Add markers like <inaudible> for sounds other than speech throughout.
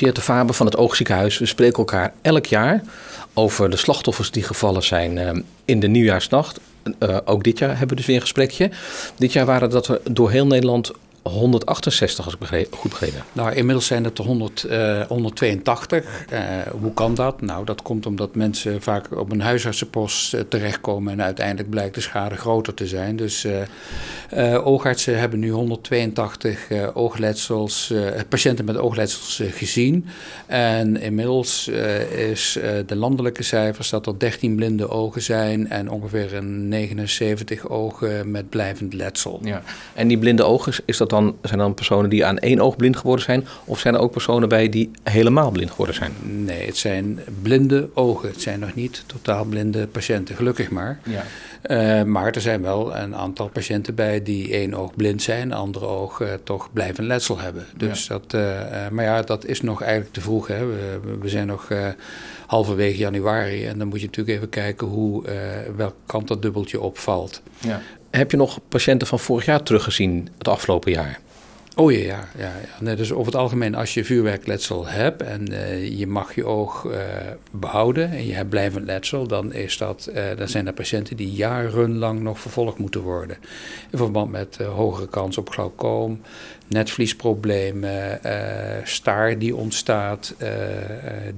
Tjeerd Faber van het Oogziekenhuis. We spreken elkaar elk jaar over de slachtoffers die gevallen zijn uh, in de nieuwjaarsnacht. Uh, ook dit jaar hebben we dus weer een gesprekje. Dit jaar waren dat er door heel Nederland 168, als ik begreep, goed begrepen Nou, inmiddels zijn het er 100, uh, 182. Uh, hoe kan dat? Nou, dat komt omdat mensen vaak op een huisartsenpost uh, terechtkomen en uiteindelijk blijkt de schade groter te zijn. Dus uh, oogartsen hebben nu 182 oogletsels, patiënten met oogletsels gezien. En inmiddels is de landelijke cijfers dat er 13 blinde ogen zijn en ongeveer een 79 ogen met blijvend letsel. Ja. En die blinde ogen, is dat dan, zijn dan personen die aan één oog blind geworden zijn? Of zijn er ook personen bij die helemaal blind geworden zijn? Nee, het zijn blinde ogen. Het zijn nog niet totaal blinde patiënten, gelukkig maar. Ja. Uh, maar er zijn wel een aantal patiënten bij die één oog blind zijn, andere oog uh, toch blijven letsel hebben. Dus ja. dat, uh, maar ja, dat is nog eigenlijk te vroeg. Hè. We, we zijn nog halverwege januari en dan moet je natuurlijk even kijken hoe, welke kant dat dubbeltje opvalt. Ja. Heb je nog patiënten van vorig jaar teruggezien het afgelopen jaar? Oh ja, ja, ja. Nee, dus over het algemeen, als je vuurwerkletsel hebt en uh, je mag je oog uh, behouden en je hebt blijvend letsel, dan, is dat, uh, dan zijn er patiënten die jarenlang nog vervolgd moeten worden. In verband met hogere kans op glaucoom, netvliesproblemen, staar die ontstaat,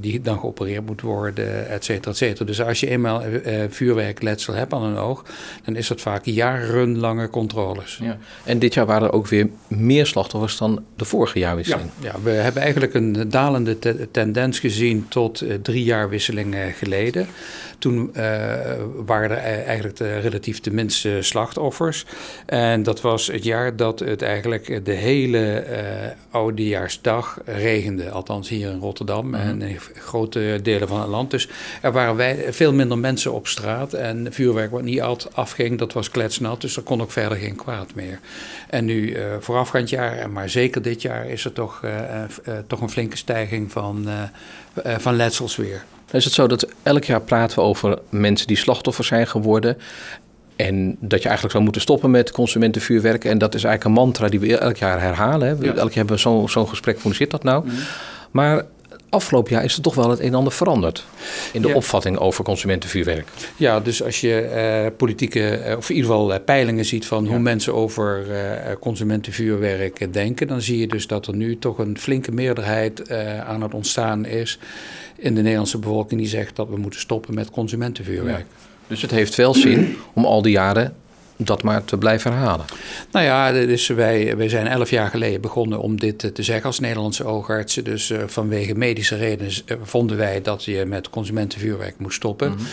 die dan geopereerd moet worden, et cetera, et cetera. Dus als je eenmaal vuurwerkletsel hebt aan een oog, dan is dat vaak jarenlange controles. Ja. En dit jaar waren er ook weer meer slachtoffers dan de vorige jaarwisseling. Ja, ja we hebben eigenlijk een dalende te tendens gezien tot uh, drie jaarwisselingen geleden. Toen uh, waren er eigenlijk de, relatief de minste slachtoffers. En dat was het jaar dat het eigenlijk de hele uh, oudejaarsdag regende. Althans hier in Rotterdam mm -hmm. en in grote delen van het land. Dus er waren wij, veel minder mensen op straat. En vuurwerk wat niet altijd afging, dat was kletsnat. Dus er kon ook verder geen kwaad meer. En nu uh, voorafgaand jaar, maar zeker dit jaar, is er toch, toch een flinke stijging van, van letsels weer. Is het zo dat elk jaar praten we over mensen die slachtoffer zijn geworden. En dat je eigenlijk zou moeten stoppen met consumentenvuurwerk. En dat is eigenlijk een mantra die we elk jaar herhalen. Hè? Ja. Elk jaar hebben we zo'n zo gesprek hoe zit dat nou? Mm. Maar afgelopen jaar is er toch wel het een en ander veranderd in de ja. opvatting over consumentenvuurwerk. Ja, dus als je uh, politieke, uh, of in ieder geval uh, peilingen ziet van ja. hoe mensen over consumentenvuurwerk denken, dan zie je dus dat er nu toch een flinke meerderheid aan het ontstaan is in de Nederlandse bevolking die zegt dat we moeten stoppen met consumentenvuurwerk. Ja. Dus het heeft wel zin om al die jaren dat maar te blijven herhalen. Nou ja, dus wij, wij zijn elf jaar geleden begonnen om dit te zeggen als Nederlandse oogartsen. Dus uh, vanwege medische redenen vonden wij dat je met consumentenvuurwerk moest stoppen. Mm -hmm.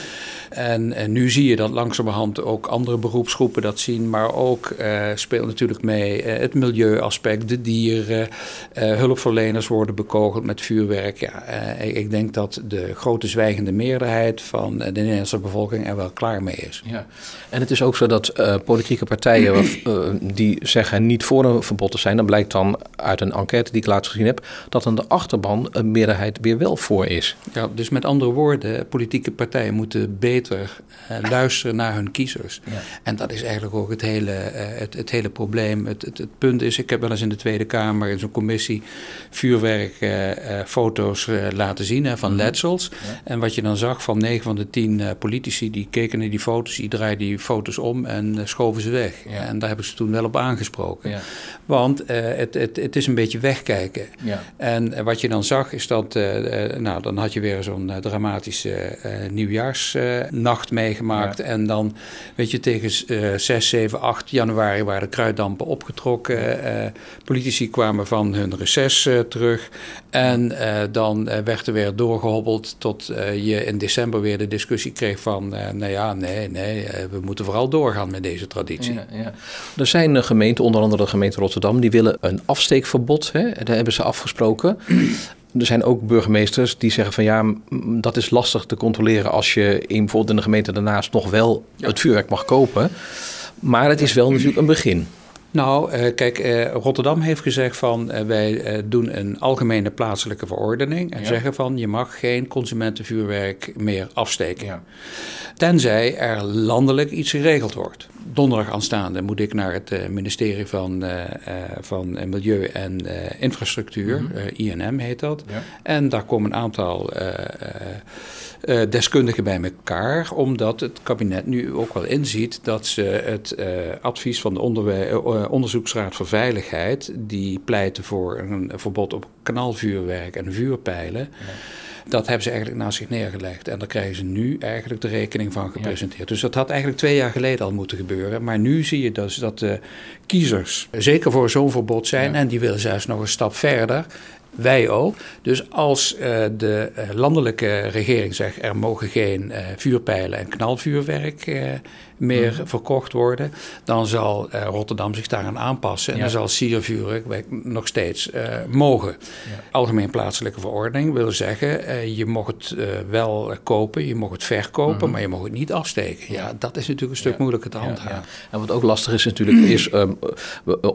En, en, nu zie je dat langzamerhand ook andere beroepsgroepen dat zien. Maar ook uh, speelt natuurlijk mee uh, het milieuaspect, de dieren. Hulpverleners worden bekogeld met vuurwerk. Ja, ik, ik, denk dat de grote zwijgende meerderheid van de Nederlandse bevolking er wel klaar mee is. Ja. En het is ook zo dat politieke partijen die zeggen niet voor een verbod te zijn, dan blijkt dan uit een enquête die ik laatst gezien heb, dat aan de achterban een meerderheid weer wel voor is. Ja, dus met andere woorden, politieke partijen moeten beter uh, luisteren naar hun kiezers. Ja. En dat is eigenlijk ook het hele, het, het, hele probleem. Het, het, het, punt is, ik heb wel eens in de Tweede Kamer in zo'n commissie vuurwerkfoto's laten zien hè, van mm -hmm. letsels. Ja. En wat je dan zag van 9 van de 10 politici, die keken naar die foto's, die draaiden die foto's om en schoven ze weg. Ja. En daar heb ik ze toen wel op aangesproken. Want het, het, het is een beetje wegkijken. En wat je dan zag is dat, nou dan had je weer zo'n dramatische nieuwjaars nacht meegemaakt. Ja. En dan, weet je, tegen uh, 6, 7, 8 januari waren de kruiddampen opgetrokken. Politici kwamen van hun reces terug. En dan werd er weer doorgehobbeld tot je in december weer de discussie kreeg van... nou ja, nee, nee, we moeten vooral doorgaan met deze traditie. Ja, ja. Er zijn gemeenten, onder andere de gemeente Rotterdam... die willen een afsteekverbod, hè? daar hebben ze afgesproken er zijn ook burgemeesters die zeggen van ja, dat is lastig te controleren als je in, bijvoorbeeld in de gemeente daarnaast nog wel ja. het vuurwerk mag kopen. Maar het is wel natuurlijk een begin. Nou, uh, kijk, uh, Rotterdam heeft gezegd van uh, wij doen een algemene plaatselijke verordening en ja. zeggen van je mag geen consumentenvuurwerk meer afsteken. Ja. Tenzij er landelijk iets geregeld wordt. Donderdag aanstaande moet ik naar het ministerie van, van Milieu en Infrastructuur, mhm. INM heet dat. En daar komen een aantal deskundigen bij elkaar, omdat het kabinet nu ook wel inziet dat ze het advies van de Onderzoeksraad voor Veiligheid, die pleiten voor een verbod op kanaalvuurwerk en vuurpijlen. Dat hebben ze eigenlijk naast zich neergelegd. En daar krijgen ze nu eigenlijk de rekening van gepresenteerd. Dus dat had eigenlijk twee jaar geleden al moeten gebeuren. Maar nu zie je dus dat de kiezers zeker voor zo'n verbod zijn. En die willen zelfs nog een stap verder. Wij ook. Dus als uh, de uh, landelijke regering zegt er mogen geen uh, vuurpijlen en knalvuurwerk meer mhm. verkocht worden, dan zal uh, Rotterdam zich daaraan aanpassen. En dan zal siervuurwerk nog steeds uh, mogen. Ja. Algemeen plaatselijke verordening wil zeggen, uh, je mag het wel kopen, je mag het verkopen, mhm. maar je mag het niet afsteken. Ja, dat is natuurlijk een stuk moeilijker te handhaven. En wat ook lastig is natuurlijk, is <clears throat> um,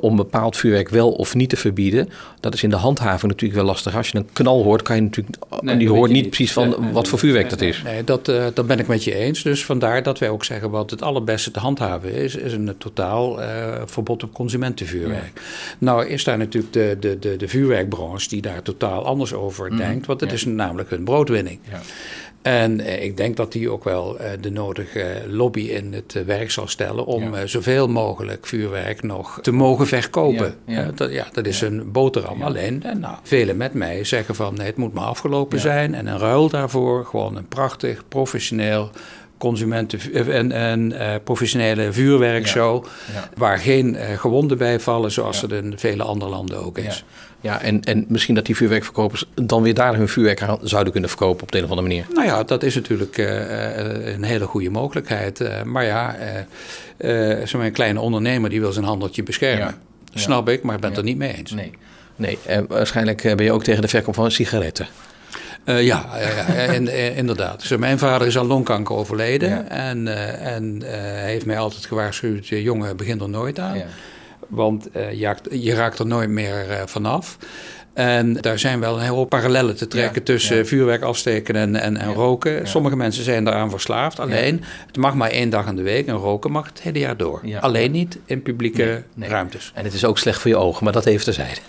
om bepaald vuurwerk wel of niet te verbieden. Dat is in de handhaving natuurlijk wel lastig. Als je een knal hoort, kan je natuurlijk, nee, die hoort niet precies van wat voor vuurwerk dat is. Nee, dat, dat ben ik met je eens. Dus vandaar dat wij ook zeggen wat het allerbeste te handhaven is, is een totaal uh, verbod op consumentenvuurwerk. Nou is daar natuurlijk de, de, de, de vuurwerkbranche die daar totaal anders over mhm. denkt, want het is namelijk hun broodwinning. Ja. En eh, ik denk dat die ook wel eh, de nodige lobby in het werk zal stellen om zoveel mogelijk vuurwerk nog te mogen verkopen. Ja, dat, ja, dat is een boterham. Alleen, nou, velen met mij zeggen van nee, het moet maar afgelopen zijn. En een ruil daarvoor gewoon een prachtig, professioneel consumenten en, en uh, professionele vuurwerkshow. Waar geen uh, gewonden bij vallen, zoals het in vele andere landen ook is. Ja, en, en misschien dat die vuurwerkverkopers dan weer daar hun vuurwerk aan zouden kunnen verkopen op de een of andere manier. Nou ja, dat is natuurlijk uh, een hele goede mogelijkheid. maar ja, zo'n kleine ondernemer die wil zijn handeltje beschermen. Snap ik, maar ik ben het er niet mee eens. Nee, nee. waarschijnlijk ben je ook tegen de verkoop van sigaretten. Uh, ja, ja, uh, inderdaad. Dus mijn vader is aan longkanker overleden. En, uh, en hij heeft mij altijd gewaarschuwd: jongen, begin er nooit aan. Want je, je, raakt er nooit meer vanaf. En daar zijn wel een heleboel parallellen te trekken tussen vuurwerk afsteken en, en, en roken. Sommige mensen zijn daaraan verslaafd. Alleen, het mag maar één dag in de week en roken mag het hele jaar door. Alleen niet in publieke ruimtes. En het is ook slecht voor je ogen, maar dat even terzijde.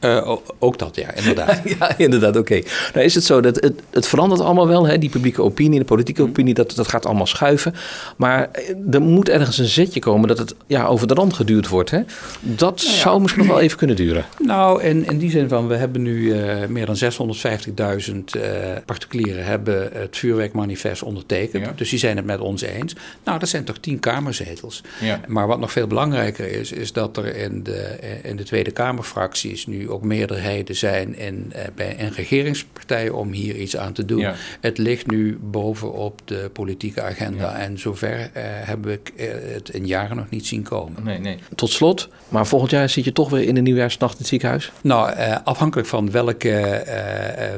Uh, ook dat, ja, inderdaad. <laughs> ja, inderdaad, oké. Nou is het zo dat het, het verandert allemaal wel, hè, die publieke opinie, de politieke mhm. opinie, dat, dat gaat allemaal schuiven. Maar eh, er moet ergens een zetje komen dat het ja, over de rand geduurd wordt. Hè? Dat nou zou misschien nog wel even kunnen duren. Nou, in, in die zin van, we hebben nu uh, meer dan 650.000 uh, particulieren hebben het vuurwerkmanifest ondertekend. Ja. Dus die zijn het met ons eens. Nou, dat zijn toch tien kamerzetels. Ja. Maar wat nog veel belangrijker is, is dat er in de, in de Tweede Kamerfracties nu ook meerderheden zijn in, uh, bij in regeringspartijen om hier iets aan te doen. Het ligt nu bovenop de politieke agenda. En zover uh, heb ik uh, het in jaren nog niet zien komen. Nee, nee. Tot slot, maar volgend jaar zit je toch weer in de nieuwjaarsnacht in het ziekenhuis? Nou, afhankelijk van welke,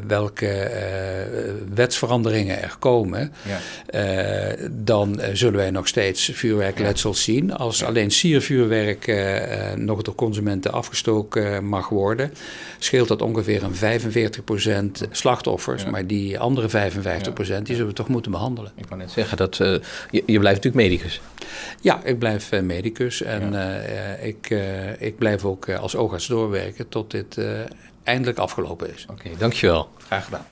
welke wetsveranderingen er komen, ja. dan zullen wij nog steeds vuurwerkletsels zien. Als alleen siervuurwerk nog door consumenten afgestoken mag worden scheelt dat ongeveer een 45% slachtoffers. Maar die andere 55% die zullen we toch moeten behandelen. Ik kan net zeggen, dat, uh, je, je, blijft natuurlijk medicus. Ja, ik blijf uh, medicus. En uh, ik, ik blijf ook als oogarts doorwerken tot dit eindelijk afgelopen is. Oké, dankjewel. Graag gedaan.